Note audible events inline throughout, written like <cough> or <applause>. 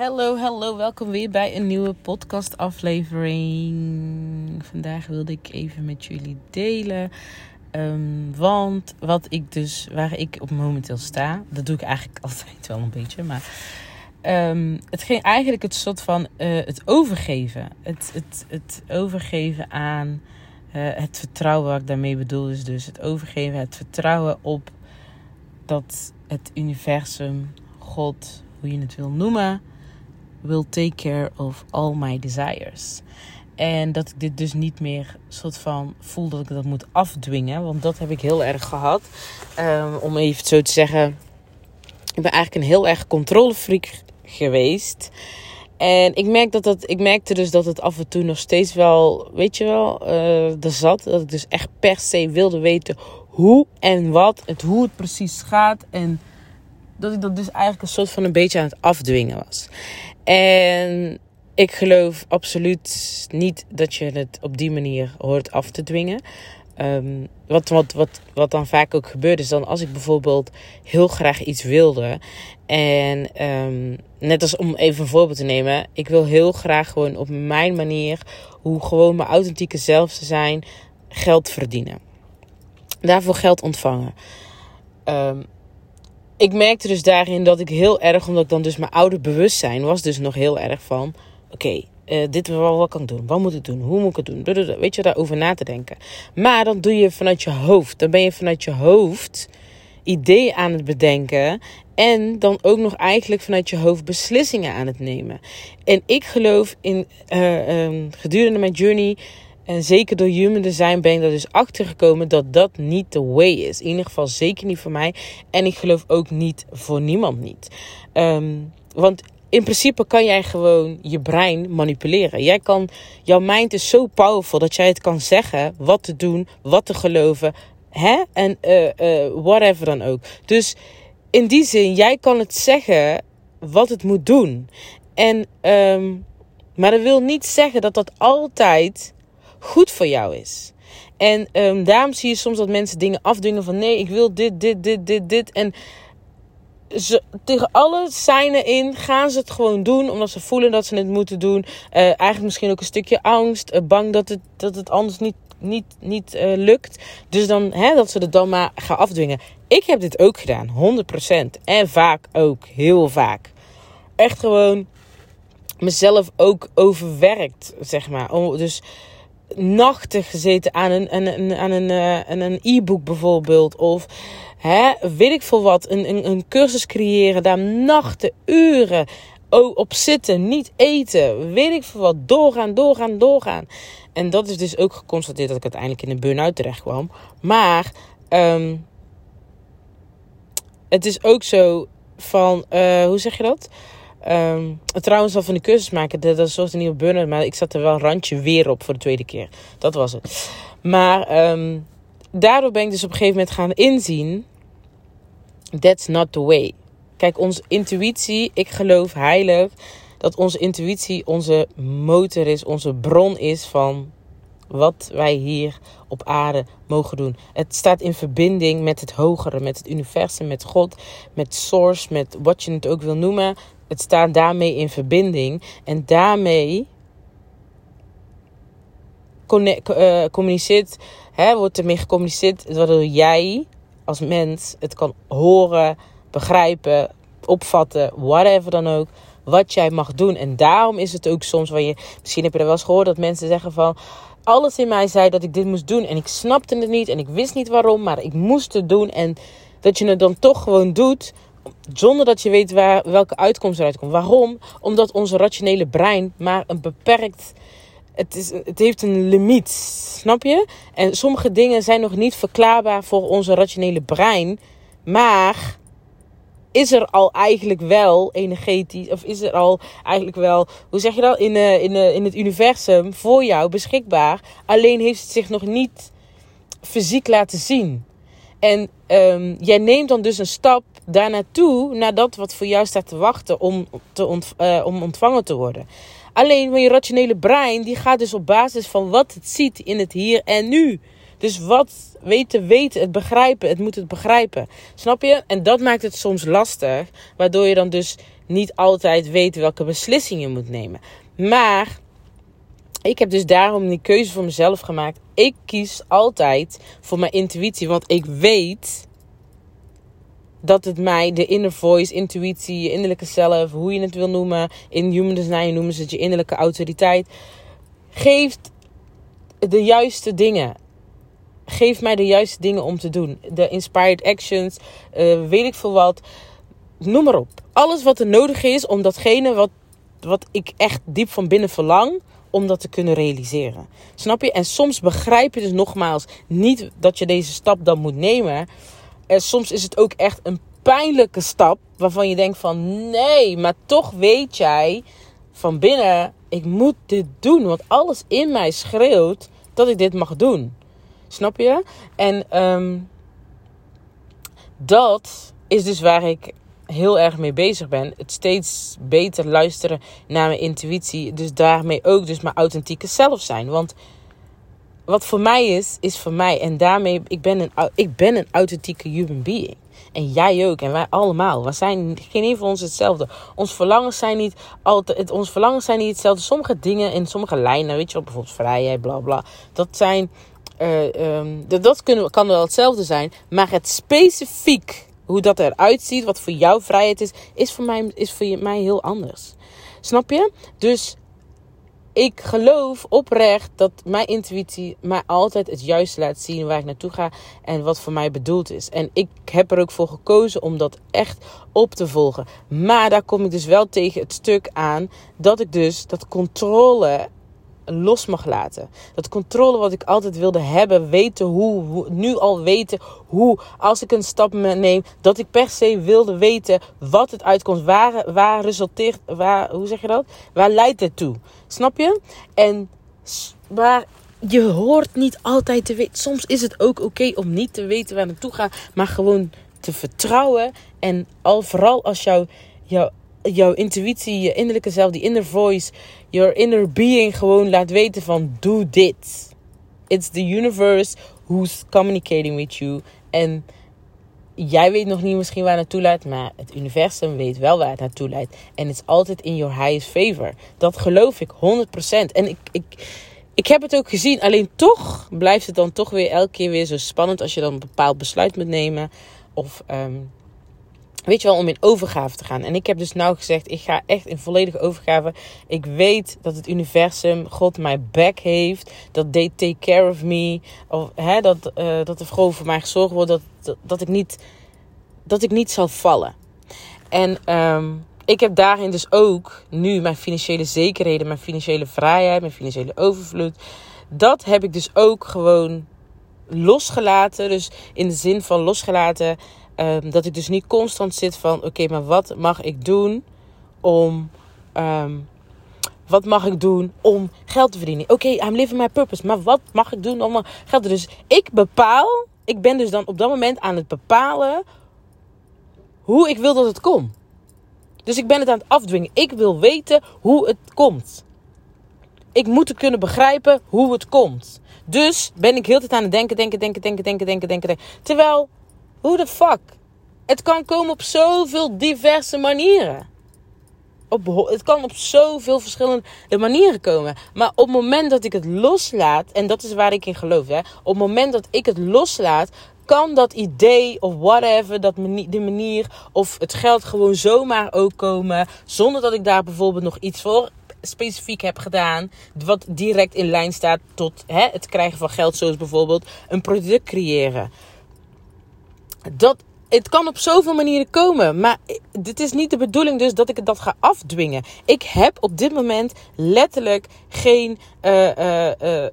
Hallo, hallo, welkom weer bij een nieuwe podcastaflevering. Vandaag wilde ik even met jullie delen. Um, want wat ik dus, waar ik op momenteel sta, dat doe ik eigenlijk <laughs> altijd wel een beetje, maar um, het ging eigenlijk het soort van uh, het overgeven. Het, het, het overgeven aan uh, het vertrouwen, wat ik daarmee bedoel, is dus het overgeven, het vertrouwen op dat het universum, God, hoe je het wil noemen, will take care of all my desires. En dat ik dit dus niet meer soort van voel dat ik dat moet afdwingen. Want dat heb ik heel erg gehad. Um, om even zo te zeggen. Ik ben eigenlijk een heel erg controlefreak geweest. En ik, merk dat dat, ik merkte dus dat het af en toe nog steeds wel, weet je wel, uh, er zat. Dat ik dus echt per se wilde weten hoe en wat, het, hoe het precies gaat. En dat ik dat dus eigenlijk een soort van een beetje aan het afdwingen was. En ik geloof absoluut niet dat je het op die manier hoort af te dwingen. Um, wat, wat, wat, wat dan vaak ook gebeurt is dan als ik bijvoorbeeld heel graag iets wilde. En um, net als om even een voorbeeld te nemen. Ik wil heel graag gewoon op mijn manier, hoe gewoon mijn authentieke zelf te zijn, geld verdienen. Daarvoor geld ontvangen. Um, ik merkte dus daarin dat ik heel erg, omdat ik dan dus mijn oude bewustzijn was, dus nog heel erg van: oké, uh, dit wat, wat kan ik doen? Wat moet ik doen? Hoe moet ik het doen? Weet je, daarover na te denken. Maar dan doe je vanuit je hoofd. Dan ben je vanuit je hoofd idee aan het bedenken. En dan ook nog eigenlijk vanuit je hoofd beslissingen aan het nemen. En ik geloof in uh, um, gedurende mijn journey en zeker door human design ben ik er dus achter gekomen dat dat niet de way is. In ieder geval zeker niet voor mij. En ik geloof ook niet voor niemand niet. Um, want in principe kan jij gewoon je brein manipuleren. Jij kan, jouw mind is zo powerful dat jij het kan zeggen wat te doen, wat te geloven. Hè? En uh, uh, whatever dan ook. Dus in die zin, jij kan het zeggen wat het moet doen. En, um, maar dat wil niet zeggen dat dat altijd goed voor jou is. En um, daarom zie je soms dat mensen dingen afdwingen van nee, ik wil dit, dit, dit, dit, dit. En ze, tegen alle seinen in gaan ze het gewoon doen. Omdat ze voelen dat ze het moeten doen. Uh, eigenlijk misschien ook een stukje angst. Uh, bang dat het, dat het anders niet, niet, niet uh, lukt. Dus dan hè, dat ze het dan maar gaan afdwingen. Ik heb dit ook gedaan. 100%. En vaak ook. Heel vaak. Echt gewoon mezelf ook overwerkt. Zeg maar. Dus nachten gezeten aan een, een, aan een, aan een e-book bijvoorbeeld. Of hè, weet ik veel wat. Een, een, een cursus creëren. Daar nachten, uren op zitten. Niet eten. Weet ik veel wat. Doorgaan, doorgaan, doorgaan. En dat is dus ook geconstateerd dat ik uiteindelijk in een burn-out terecht kwam. Maar um, het is ook zo van, uh, hoe zeg je dat? Um, trouwens, al van de cursus maken, dat, is zoals een nieuwe burn maar ik zat er wel een randje weer op voor de tweede keer. Dat was het. Maar um, daardoor ben ik dus op een gegeven moment gaan inzien: that's not the way. Kijk, onze intuïtie, ik geloof heilig dat onze intuïtie onze motor is, onze bron is van wat wij hier op aarde mogen doen. Het staat in verbinding met het hogere, met het universum, met God, met Source, met wat je het ook wil noemen. Het staat daarmee in verbinding en daarmee uh, communiceert, hè, wordt ermee gecommuniceerd waardoor jij als mens het kan horen, begrijpen, opvatten, whatever dan ook wat jij mag doen. En daarom is het ook soms waar je, misschien heb je er wel eens gehoord dat mensen zeggen van, alles in mij zei dat ik dit moest doen en ik snapte het niet en ik wist niet waarom, maar ik moest het doen en dat je het dan toch gewoon doet zonder dat je weet waar, welke uitkomst eruit komt. Waarom? Omdat onze rationele brein maar een beperkt. Het, is, het heeft een limiet, snap je? En sommige dingen zijn nog niet verklaarbaar voor onze rationele brein. Maar is er al eigenlijk wel energetisch, of is er al eigenlijk wel, hoe zeg je dat, in, uh, in, uh, in het universum voor jou beschikbaar. Alleen heeft het zich nog niet fysiek laten zien. En um, jij neemt dan dus een stap daar naartoe, naar dat wat voor jou staat te wachten om, te ont, uh, om ontvangen te worden. Alleen je rationele brein, die gaat dus op basis van wat het ziet in het hier en nu Dus wat weten, weten, het begrijpen, het moet het begrijpen. Snap je? En dat maakt het soms lastig, waardoor je dan dus niet altijd weet welke beslissing je moet nemen. Maar ik heb dus daarom die keuze voor mezelf gemaakt. Ik kies altijd voor mijn intuïtie, want ik weet dat het mij de inner voice, intuïtie, je innerlijke zelf, hoe je het wil noemen, in human design noemen ze het je innerlijke autoriteit, geeft de juiste dingen. Geeft mij de juiste dingen om te doen. De inspired actions, uh, weet ik veel wat. Noem maar op. Alles wat er nodig is om datgene wat, wat ik echt diep van binnen verlang, om dat te kunnen realiseren. Snap je? En soms begrijp je dus nogmaals niet dat je deze stap dan moet nemen. En soms is het ook echt een pijnlijke stap waarvan je denkt van nee, maar toch weet jij van binnen, ik moet dit doen, want alles in mij schreeuwt dat ik dit mag doen. Snap je? En um, dat is dus waar ik heel erg mee bezig ben. Het steeds beter luisteren naar mijn intuïtie. Dus daarmee ook dus mijn authentieke zelf zijn. Want wat voor mij is, is voor mij. En daarmee, ik ben een, ik ben een authentieke human being. En jij ook. En wij allemaal. We zijn geen een van ons hetzelfde. Ons verlangens zijn niet altijd. Ons verlangens zijn niet hetzelfde. Sommige dingen in sommige lijnen, weet je wel, bijvoorbeeld vrijheid, bla bla. Dat zijn. Uh, um, dat kunnen, kan wel hetzelfde zijn. Maar het specifiek hoe dat eruit ziet, wat voor jou vrijheid is, is voor mij, is voor mij heel anders. Snap je? Dus ik geloof oprecht dat mijn intuïtie mij altijd het juiste laat zien waar ik naartoe ga en wat voor mij bedoeld is. En ik heb er ook voor gekozen om dat echt op te volgen. Maar daar kom ik dus wel tegen het stuk aan dat ik dus dat controle los mag laten. Dat controle wat ik altijd wilde hebben, weten hoe, nu al weten hoe, als ik een stap neem, dat ik per se wilde weten wat het uitkomt, waar, waar resulteert, waar, hoe zeg je dat? Waar leidt het toe? Snap je? En waar je hoort niet altijd te weten. Soms is het ook oké om niet te weten waar naartoe gaat, maar gewoon te vertrouwen. En al vooral als jouw, jouw jouw intuïtie, je innerlijke zelf, die inner voice, your inner being gewoon laat weten van doe dit. It's the universe who's communicating with you. En jij weet nog niet misschien waar het naartoe leidt, maar het universum weet wel waar het naartoe leidt. En het is altijd in your highest favor. Dat geloof ik 100%. En ik, ik, ik heb het ook gezien, alleen toch blijft het dan toch weer elke keer weer zo spannend als je dan een bepaald besluit moet nemen. Of um, Weet je wel, om in overgave te gaan. En ik heb dus nou gezegd, ik ga echt in volledige overgave. Ik weet dat het universum, God, mijn back heeft. Dat they take care of me. Of, hè, dat, uh, dat er gewoon voor mij gezorgd wordt dat, dat, ik, niet, dat ik niet zal vallen. En um, ik heb daarin dus ook nu mijn financiële zekerheden, mijn financiële vrijheid, mijn financiële overvloed. Dat heb ik dus ook gewoon losgelaten. Dus in de zin van losgelaten Um, dat ik dus niet constant zit van: oké, maar wat mag ik doen om. Um, wat mag ik doen om geld te verdienen? Oké, okay, I'm living my purpose. Maar wat mag ik doen om geld te? Dus ik bepaal. Ik ben dus dan op dat moment aan het bepalen hoe ik wil dat het komt. Dus ik ben het aan het afdwingen. Ik wil weten hoe het komt. Ik moet kunnen begrijpen hoe het komt. Dus ben ik heel de tijd aan het denken, denken, denken, denken, denken, denken, denken. denken. Terwijl hoe de fuck? Het kan komen op zoveel diverse manieren. Op, het kan op zoveel verschillende manieren komen. Maar op het moment dat ik het loslaat, en dat is waar ik in geloof, hè, op het moment dat ik het loslaat, kan dat idee of whatever, dat de manier of het geld gewoon zomaar ook komen, zonder dat ik daar bijvoorbeeld nog iets voor specifiek heb gedaan, wat direct in lijn staat tot hè, het krijgen van geld, zoals bijvoorbeeld een product creëren dat, het kan op zoveel manieren komen. Maar dit is niet de bedoeling dus dat ik dat ga afdwingen. Ik heb op dit moment letterlijk geen... Uh, uh,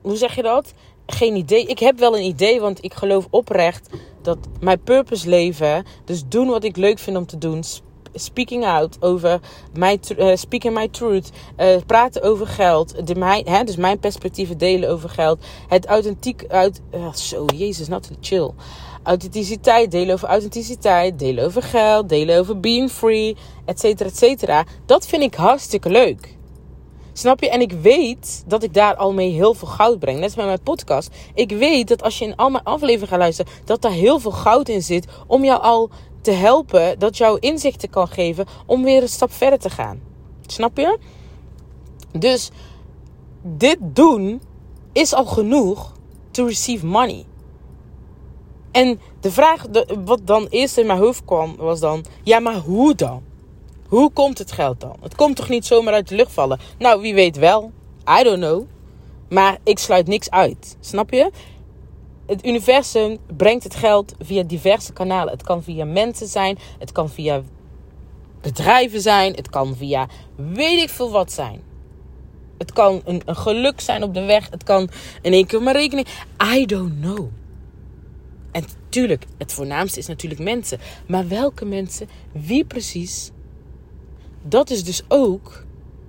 hoe zeg je dat? Geen idee. Ik heb wel een idee, want ik geloof oprecht dat mijn purpose leven... Dus doen wat ik leuk vind om te doen speaking out over mijn, uh, speaking my truth, praten over geld, de, mijn, hè, dus mijn perspectieven delen over geld, het authentiek uit, uh, zo, jezus, not chill. Authenticiteit, delen over authenticiteit, delen over geld, delen over being free, et cetera, et cetera. Dat vind ik hartstikke leuk. Snap je? En ik weet dat ik daar al mee heel veel goud breng. Net als bij mijn podcast. Ik weet dat als je in al mijn afleveringen gaat luisteren, dat daar heel veel goud in zit om jou al te helpen, dat jou inzichten kan geven om weer een stap verder te gaan. Snap je? Dus dit doen is al genoeg to receive money. En de vraag wat dan eerst in mijn hoofd kwam was dan: ja, maar hoe dan? Hoe komt het geld dan? Het komt toch niet zomaar uit de lucht vallen? Nou, wie weet wel. I don't know. Maar ik sluit niks uit. Snap je? Het universum brengt het geld via diverse kanalen. Het kan via mensen zijn. Het kan via bedrijven zijn. Het kan via weet ik veel wat zijn. Het kan een, een geluk zijn op de weg. Het kan in één keer mijn rekening. I don't know. En tuurlijk, het voornaamste is natuurlijk mensen. Maar welke mensen? Wie precies? Dat is dus ook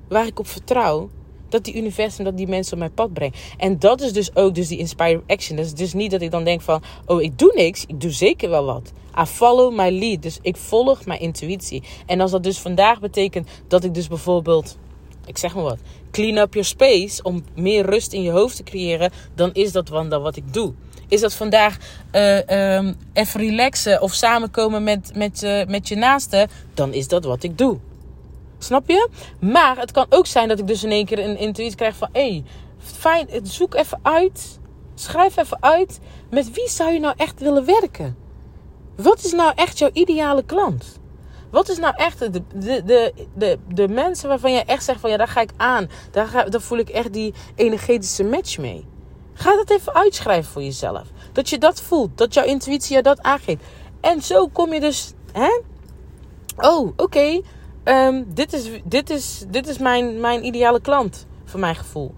waar ik op vertrouw. Dat die universum, dat die mensen op mijn pad brengt. En dat is dus ook dus die inspired action. Dat is dus niet dat ik dan denk van... Oh, ik doe niks. Ik doe zeker wel wat. I follow my lead. Dus ik volg mijn intuïtie. En als dat dus vandaag betekent dat ik dus bijvoorbeeld... Ik zeg maar wat. Clean up your space. Om meer rust in je hoofd te creëren. Dan is dat dan wat ik doe. Is dat vandaag uh, um, even relaxen of samenkomen met, met, uh, met je naaste? Dan is dat wat ik doe. Snap je? Maar het kan ook zijn dat ik dus in één keer een intuïtie krijg van... Hé, hey, fijn, zoek even uit. Schrijf even uit. Met wie zou je nou echt willen werken? Wat is nou echt jouw ideale klant? Wat is nou echt de, de, de, de, de mensen waarvan je echt zegt van... Ja, daar ga ik aan. Daar, ga, daar voel ik echt die energetische match mee. Ga dat even uitschrijven voor jezelf. Dat je dat voelt. Dat jouw intuïtie je dat aangeeft. En zo kom je dus... Hè? Oh, oké. Ehm, dit is, dit is, dit is mijn, mijn ideale klant, voor mijn gevoel.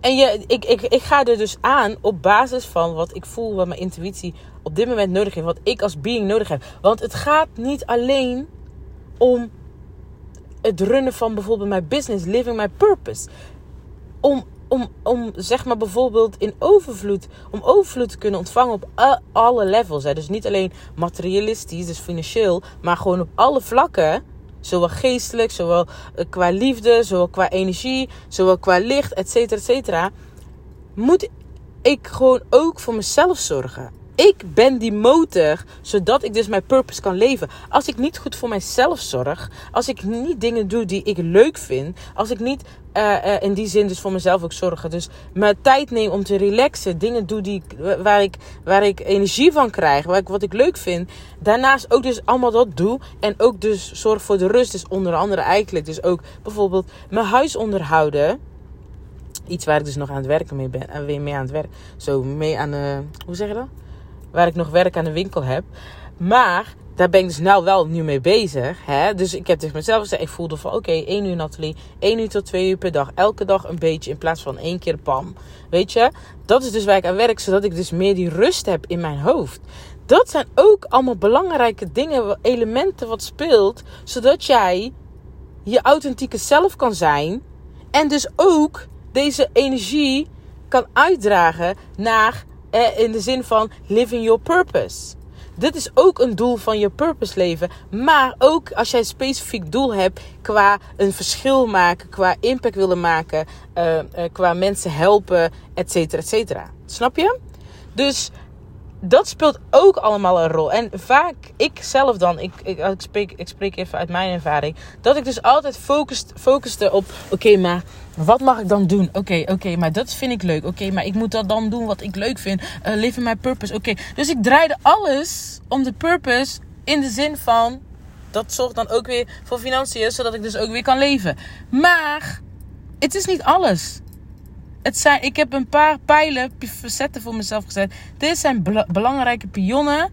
En je, ik, ik, ik ga er dus aan op basis van wat ik voel, wat mijn intuïtie op dit moment nodig heeft. Wat ik als being nodig heb. Want het gaat niet alleen om het runnen van bijvoorbeeld mijn business, living my purpose. Om om, zeg maar bijvoorbeeld in overvloed, om overvloed te kunnen ontvangen op alle levels. Hè. Dus niet alleen materialistisch, dus financieel, maar gewoon op alle vlakken. Zowel geestelijk, zowel eh, qua liefde, zowel qua energie, zowel qua licht, et cetera, et cetera. Moet ik gewoon ook voor mezelf zorgen ik ben die motor, zodat ik dus mijn purpose kan leven. Als ik niet goed voor mijzelf zorg, als ik niet dingen doe die ik leuk vind, als ik niet uh, uh, in die zin dus voor mezelf ook zorgen, dus mijn tijd neem om te relaxen, dingen doe die, waar, ik, waar ik energie van krijg, waar ik, wat ik leuk vind, daarnaast ook dus allemaal dat doe en ook dus zorg voor de rust, dus onder andere eigenlijk dus ook bijvoorbeeld mijn huis onderhouden. Iets waar ik dus nog aan het werken mee ben. En weer mee aan het werk. Zo mee aan de. Hoe zeg je dat? Waar ik nog werk aan de winkel heb. Maar daar ben ik dus nou wel nu mee bezig. Hè? Dus ik heb tegen mezelf gezegd, ik voelde van oké, 1 uur Nathalie, 1 uur tot 2 uur per dag. Elke dag een beetje in plaats van één keer pam. Weet je, dat is dus waar ik aan werk, zodat ik dus meer die rust heb in mijn hoofd. Dat zijn ook allemaal belangrijke dingen, elementen wat speelt, zodat jij je authentieke zelf kan zijn. En dus ook deze energie kan uitdragen naar eh, in de zin van living your purpose. Dit is ook een doel van je purpose leven. Maar ook als jij een specifiek doel hebt qua een verschil maken, qua impact willen maken, uh, uh, qua mensen helpen, et cetera, et cetera. Snap je? Dus dat speelt ook allemaal een rol. En vaak, ik zelf dan, ik, ik, ik, spreek, ik spreek even uit mijn ervaring, dat ik dus altijd focust, focuste op: oké, maar wat mag ik dan doen? Oké, oké, maar dat vind ik leuk. Oké, maar ik moet dat dan doen wat ik leuk vind. Uh, live in my purpose. Oké, dus ik draaide alles om de purpose in de zin van. Dat zorgt dan ook weer voor financiën, zodat ik dus ook weer kan leven. Maar het is niet alles. Het zijn, ik heb een paar pijlen, facetten voor mezelf gezet. Dit zijn belangrijke pionnen.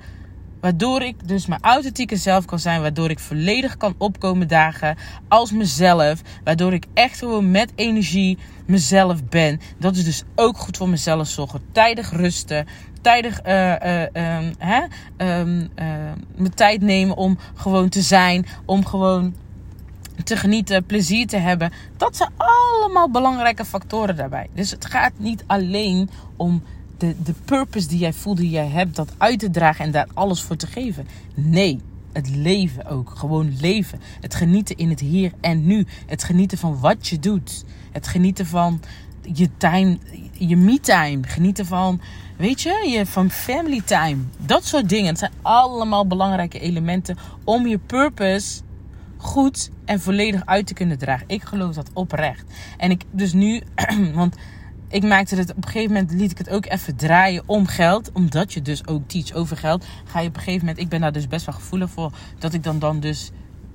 Waardoor ik dus mijn authentieke zelf kan zijn. Waardoor ik volledig kan opkomen dagen als mezelf. Waardoor ik echt gewoon met energie mezelf ben. Dat is dus ook goed voor mezelf zorgen. Tijdig rusten. Tijdig uh, hè? Um, uh, mijn tijd nemen om gewoon te zijn. Om gewoon te genieten, plezier te hebben. Dat zijn allemaal belangrijke factoren daarbij. Dus het gaat niet alleen om de, de purpose die jij voelt, die jij hebt, dat uit te dragen en daar alles voor te geven. Nee, het leven ook. Gewoon leven. Het genieten in het hier en nu. Het genieten van wat je doet. Het genieten van je time, je me-time. Genieten van, weet je, je, van family time. Dat soort dingen. Het zijn allemaal belangrijke elementen om je purpose goed en volledig uit te kunnen dragen. Ik geloof dat oprecht. En ik dus nu, <clears throat> want ik maakte het op een gegeven moment, liet ik het ook even draaien om geld. Omdat je dus ook teach over geld. Ga je op een gegeven moment, ik ben daar dus best wel gevoelig voor, dat ik dan, dan dus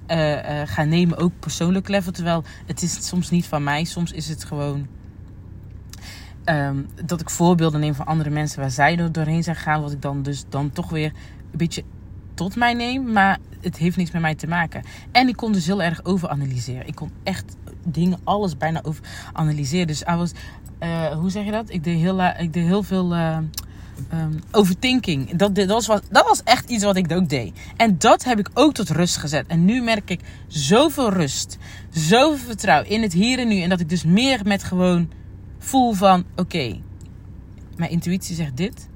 uh, uh, ga nemen, ook persoonlijk level. Terwijl het is soms niet van mij, soms is het gewoon. Um, dat ik voorbeelden neem van andere mensen waar zij er doorheen zijn gegaan. Wat ik dan dus dan toch weer een beetje tot mij neem. Maar het heeft niks met mij te maken. En ik kon dus heel erg overanalyseren. Ik kon echt dingen, alles bijna over analyseren. Dus I was, uh, hoe zeg je dat? Ik deed heel, ik deed heel veel uh, overthinking. Dat, dat, was dat was echt iets wat ik ook deed. En dat heb ik ook tot rust gezet. En nu merk ik zoveel rust, zoveel vertrouwen in het hier en nu. En dat ik dus meer met gewoon voel van: oké, mijn intuïtie zegt dit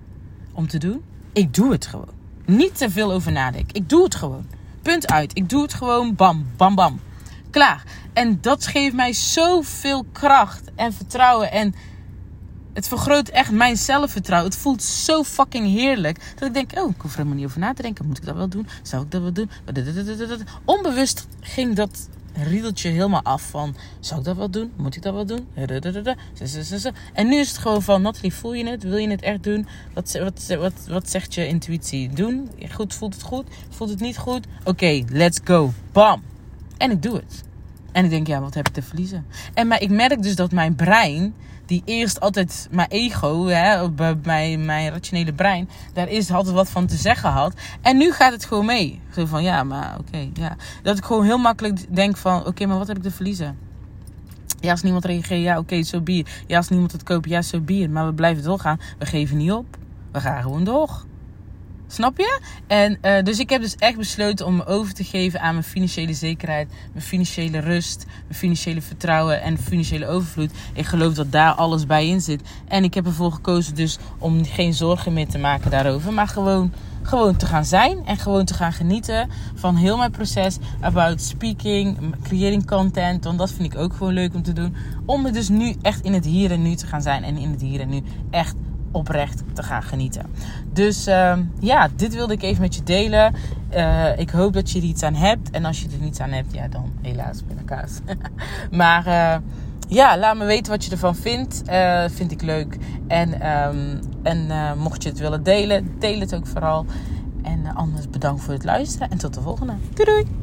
om te doen. Ik doe het gewoon. Niet te veel over nadenken. Ik doe het gewoon. Punt uit. Ik doe het gewoon. Bam, bam, bam. Klaar. En dat geeft mij zoveel kracht en vertrouwen. En het vergroot echt mijn zelfvertrouwen. Het voelt zo fucking heerlijk. Dat ik denk, oh, ik hoef er helemaal niet over na te denken. Moet ik dat wel doen? Zou ik dat wel doen? Onbewust ging dat riedeltje helemaal af van... Zou ik dat wel doen? Moet ik dat wel doen? En nu is het gewoon van... Nathalie, voel je het? Wil je het echt doen? Wat, wat, wat, wat zegt je intuïtie? Doen? Goed, voelt het goed? Voelt het niet goed? Oké, let's go. Bam! En ik doe het. En ik denk, ja, wat heb ik te verliezen? En maar ik merk dus dat mijn brein, die eerst altijd mijn ego, hè, mijn, mijn rationele brein, daar is altijd wat van te zeggen had. En nu gaat het gewoon mee. Zo van, ja, maar oké, ja. Dat ik gewoon heel makkelijk denk van, oké, maar wat heb ik te verliezen? Ja, als niemand reageert, ja, oké, zo so. Ja, als niemand het koopt, ja, zo so bier. Maar we blijven doorgaan. We geven niet op. We gaan gewoon door. Snap je? En uh, dus ik heb dus echt besloten om me over te geven aan mijn financiële zekerheid, mijn financiële rust, mijn financiële vertrouwen en financiële overvloed. Ik geloof dat daar alles bij in zit. En ik heb ervoor gekozen dus om geen zorgen meer te maken daarover, maar gewoon gewoon te gaan zijn en gewoon te gaan genieten van heel mijn proces about speaking, creating content, want dat vind ik ook gewoon leuk om te doen. Om me dus nu echt in het hier en nu te gaan zijn en in het hier en nu echt oprecht te gaan genieten. Dus uh, ja, dit wilde ik even met je delen. Uh, ik hoop dat je er iets aan hebt. En als je er niets aan hebt, ja, dan helaas kaas. <laughs> maar uh, ja, laat me weten wat je ervan vindt. Uh, vind ik leuk. En, um, en mocht je het willen delen, deel het ook vooral. En anders bedankt voor het luisteren. En tot de volgende. Doei doei!